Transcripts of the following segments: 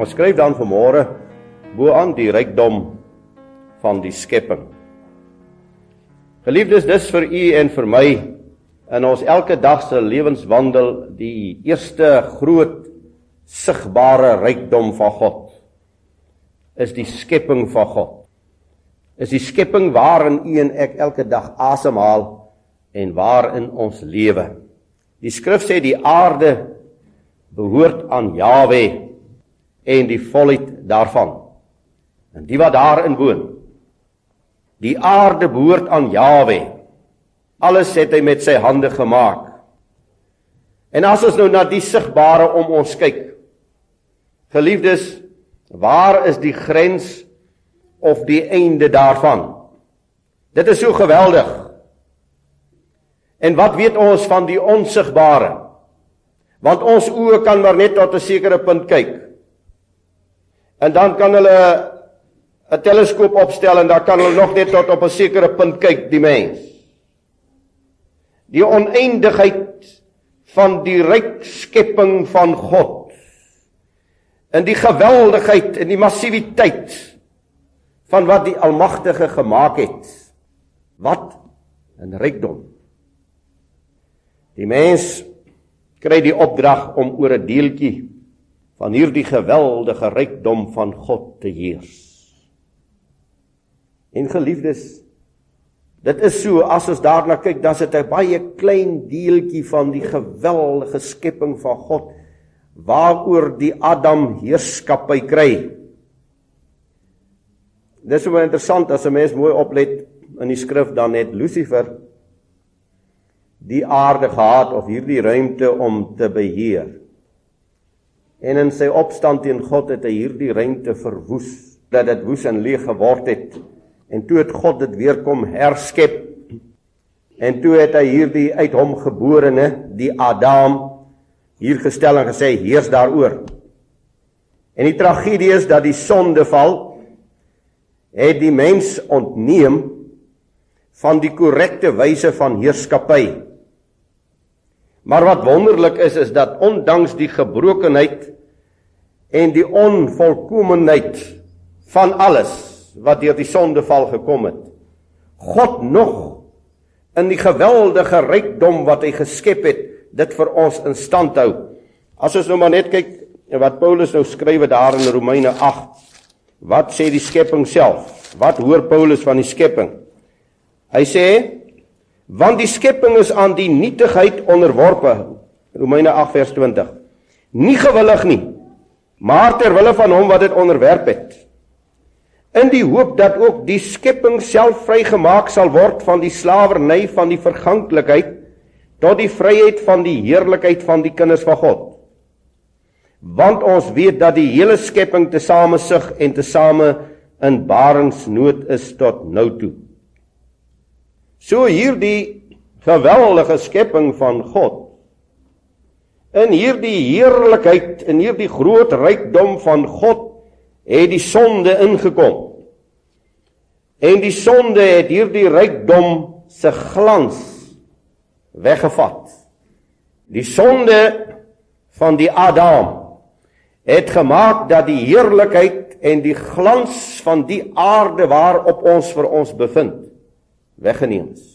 Ons skryf dan vanmôre bo aan die rykdom van die skepping. Geliefdes, dis vir u en vir my in ons elke dag se lewenswandel die eerste groot sigbare rykdom van God is die skepping van God. Is die skepping waarin u en ek elke dag asemhaal en waarin ons lewe. Die skrif sê die aarde behoort aan Jawe en die volheid daarvan. En die wat daarin woon. Die aarde behoort aan Jawe. Alles het hy met sy hande gemaak. En as ons nou na die sigbare om ons kyk. Geliefdes, waar is die grens of die einde daarvan? Dit is so geweldig. En wat weet ons van die onsigbare? Want ons oë kan maar net tot 'n sekere punt kyk. En dan kan hulle 'n teleskoop opstel en dan kan hulle nog net tot op 'n sekere punt kyk, die mens. Die oneindigheid van die ryk skepping van God. In die geweldigheid en die massiwiteit van wat die Almagtige gemaak het. Wat 'n rykdom. Die mens kry die opdrag om oor 'n deeltjie van hierdie geweldige rykdom van God te heers. En geliefdes, dit is so as ons daarna kyk, dan is dit 'n baie klein deeltjie van die geweldige skepping van God waaroor die Adam heerskappy kry. Dis so interessant as 'n mens mooi oplet in die skrif dan het Lucifer die aarde gehad of hierdie ruimte om te beheer. En in sy opstand teen God het hy hierdie ruimte verwoes, dat dit woes en leeg geword het. En toe het God dit weer kom herskep. En toe het hy hierdie uit hom geborene, die Adam, hier gestel en gesê heers daaroor. En die tragedie is dat die sondeval het die mens ontneem van die korrekte wyse van heerskappy. Maar wat wonderlik is is dat ondanks die gebrokenheid en die onvolkomenheid van alles wat deur die sondeval gekom het, God nog in die geweldige rykdom wat hy geskep het, dit vir ons in stand hou. As ons nou maar net kyk wat Paulus nou skrywe daar in Romeine 8. Wat sê die skepping self? Wat hoor Paulus van die skepping? Hy sê want die skepping is aan die nietigheid onderworpe. Romeine 8 vers 20 nie gewillig nie maar ter wille van hom wat dit onderwerp het. In die hoop dat ook die skepping self vrygemaak sal word van die slawerny van die verganklikheid tot die vryheid van die heerlikheid van die kinders van God. Want ons weet dat die hele skepping tesame sug en tesame in baringsnood is tot nou toe So hierdie geweldige skepping van God in hierdie heerlikheid en hierdie groot rykdom van God het die sonde ingekom. En die sonde het hierdie rykdom se glans weggevat. Die sonde van die Adam het gemaak dat die heerlikheid en die glans van die aarde waarop ons vir ons bevind weggeneem is.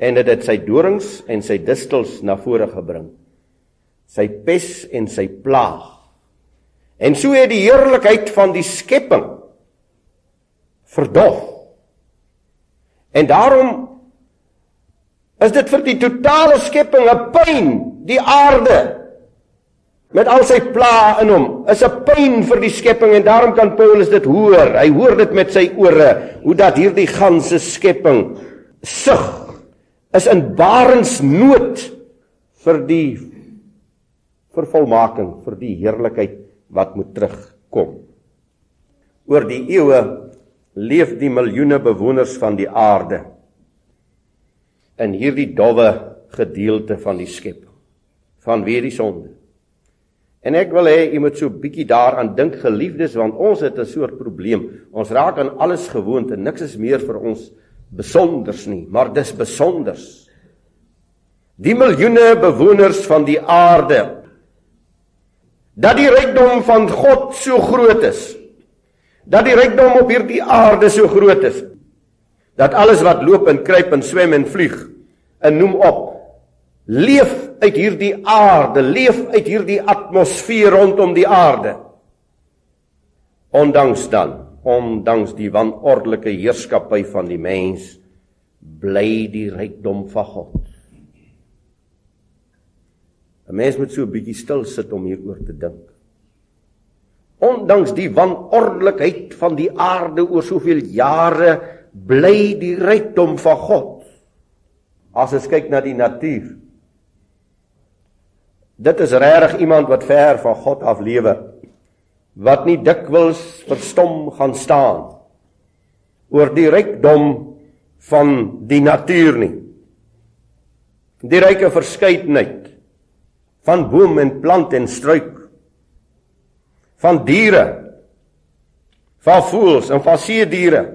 En dit het sy dorings en sy distels na vore gebring. Sy pes en sy plaag. En so het die heerlikheid van die skepping verdof. En daarom is dit vir die totale skepping 'n pyn, die aarde met al sy pla in hom is 'n pyn vir die skepping en daarom kan Paulus dit hoor. Hy hoor dit met sy ore hoe dat hierdie ganse skepping sug is in barensnood vir die vervolmaking, vir die heerlikheid wat moet terugkom. Oor die eeue leef die miljoene bewoners van die aarde in hierdie dowwe gedeelte van die skepping van wie die sonde En ek wil hê jy moet so bietjie daaraan dink geliefdes want ons het 'n soort probleem. Ons raak aan alles gewoond en niks is meer vir ons besonders nie, maar dis besonders. Die miljoene bewoners van die aarde. dat die rykdom van God so groot is. Dat die rykdom op hierdie aarde so groot is. Dat alles wat loop en kruip en swem en vlieg en noem op leef uit hierdie aarde, leef uit hierdie atmosfeer rondom die aarde. Ondanks dan, ondanks die wanordelike heerskappy van die mens, bly die rykdom van God. 'n Mens moet so 'n bietjie stil sit om hieroor te dink. Ondanks die wanordelikheid van die aarde oor soveel jare, bly die rykdom van God. As ons kyk na die natuur. Dit is regtig iemand wat ver van God af lewe wat nie dikwels verstom gaan staan oor die rykdom van die natuur nie. Die ryke verskeidenheid van boom en plant en struik van diere van voëls en van see diere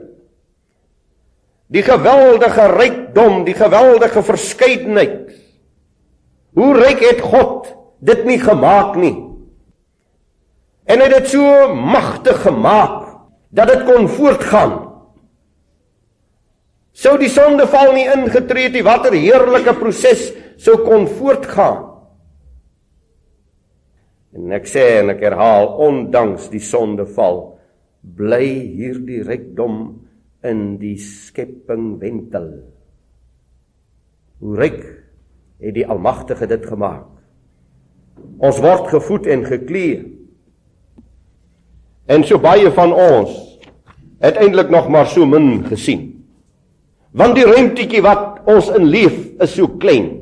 die geweldige rykdom die geweldige verskeidenheid hoe ryk het God dit nie gemaak nie? En hy het dit so magtig gemaak dat dit kon voortgaan. Sou die sondeval nie ingetree het nie watter heerlike proses sou kon voortgaan? En ek sê en ek herhaal ondanks die sondeval bly hierdie rykdom in die skepping wentel. Hoe ryk het die Almagtige dit gemaak. Ons word gevoed en geklee. En so baie van ons het eintlik nog maar so min gesien. Want die ruimtetjie wat ons in leef is so klein.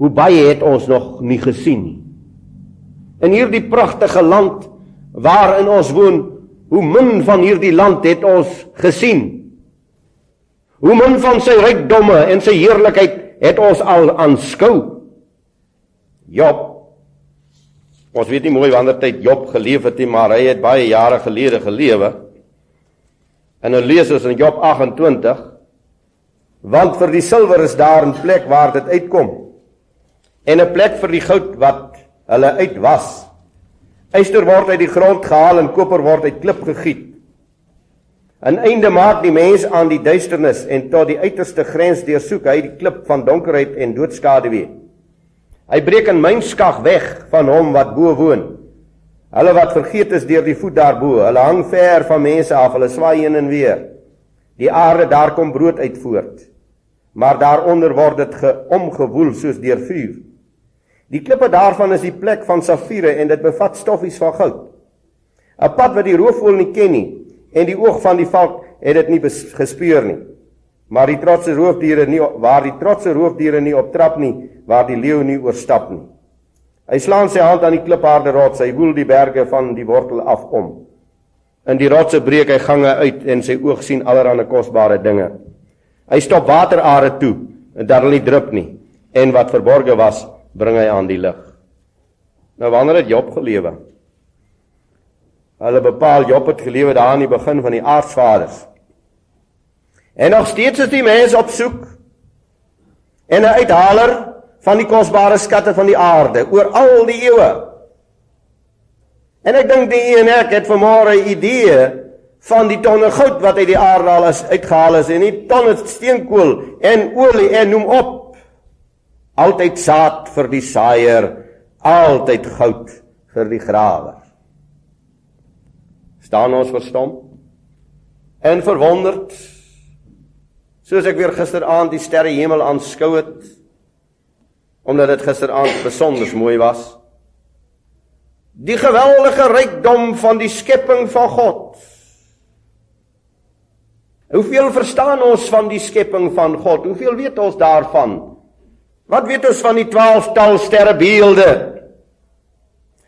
Hoe baie het ons nog nie gesien nie in hierdie pragtige land waarin ons woon, hoe min van hierdie land het ons gesien? Hoe min van sy rykdomme en sy heerlikheid het ons al aanskou? Job Ons weet nie mooi wanneer tyd Job geleef het nie, maar hy het baie jare gelede gelewe. En nou lees ons in Job 28 want vir die silwer is daar 'n plek waar dit uitkom en 'n plek vir die goud wat hulle uitwas. Yster word uit die grond gehaal en koper word uit klip gegiet. 'n Einde maak die mens aan die duisternis en tot die uiterste grens deursoek hy die klip van donkerheid en doodskade weer. Hy breek 'n mynskag weg van hom wat bo woon. Hulle wat vergeet is deur die voet daarbo, hulle hang ver van mense af, hulle swaai heen en weer. Die aarde daar kom brood uit voort. Maar daaronder word dit omgewoel soos deur vuur. Die klippe daarvan is die plek van safiere en dit bevat stoffies van goud. 'n Pad wat die roofvoël nie ken nie en die oog van die valk het dit nie gespeur nie. Maar die trotse roofdiere nie waar die trotse roofdiere nie optrap nie, waar die leeu nie oorstap nie. Hy slaan sy hand aan die klipharde rots, hy woel die berge van die wortel af om. In die rotse breek hy gange uit en sy oog sien allerlei kosbare dinge. Hy stop waterare toe en dat hulle drup nie en wat verborge was bring hy aan die lig. Nou wanneer het Job gelewe? Hulle bepaal Job het gelewe daar aan die begin van die aardsvaders. En nog steeds is die mens op soek en 'n uithaler van die kosbare skatte van die aarde oor al die eeue. En ek dink die een ek het vanmôre 'n idee van die tonne goud wat uit die aarde al is uitgehaal is en die tonne steenkool en olie en noem op altyd saad vir die saaier, altyd goud vir die grawer. Staan ons verstom en verwonderd soos ek weer gisteraand die sterre hemel aanskou het omdat dit gisteraand besonder mooi was. Die geweldige rykdom van die skepping van God. Hoeveel verstaan ons van die skepping van God? Hoeveel weet ons daarvan? Wat weet ons van die 12-tal sterrebeelde?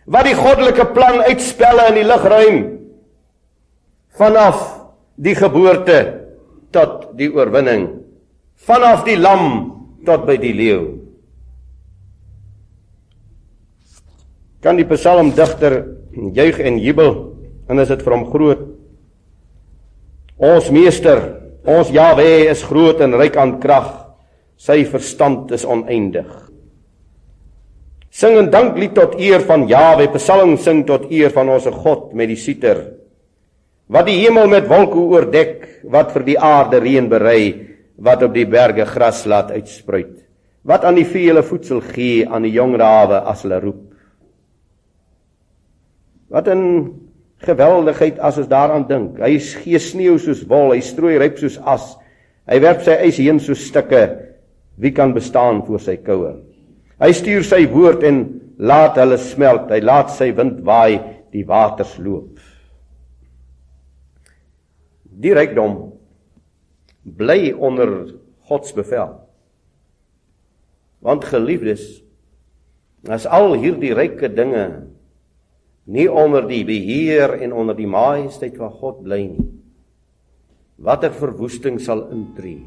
Wat die goddelike plan uitspelle in die lugruim vanaf die geboorte tot die oorwinning, vanaf die lam tot by die leeu. Kan die psalmdigter juig en jubel en is dit vir hom groot? Ons meester, ons Jahwe is groot en ryk aan krag. Sy verstand is oneindig. Sing 'n danklied tot eer van Jawe, Psalm sing tot eer van ons God met die siter. Wat die hemel met wolke oordek, wat vir die aarde reën berei, wat op die berge gras laat uitspruit. Wat aan die vee hulle voedsel gee, aan die jong rawe as hulle roep. Wat 'n geweldigheid as ons daaraan dink. Hy gee sneeu soos wol, hy strooi ryp soos as. Hy werp sy ys heen soos stikke. Wie kan bestaan voor sy koue? Hy stuur sy woord en laat hulle smelt. Hy laat sy wind waai, die waters loop. Die rykdom bly onder God se bevel. Want geliefdes, as al hierdie ryke dinge nie onder die beheer en onder die majesteit van God bly nie, watter verwoesting sal intree?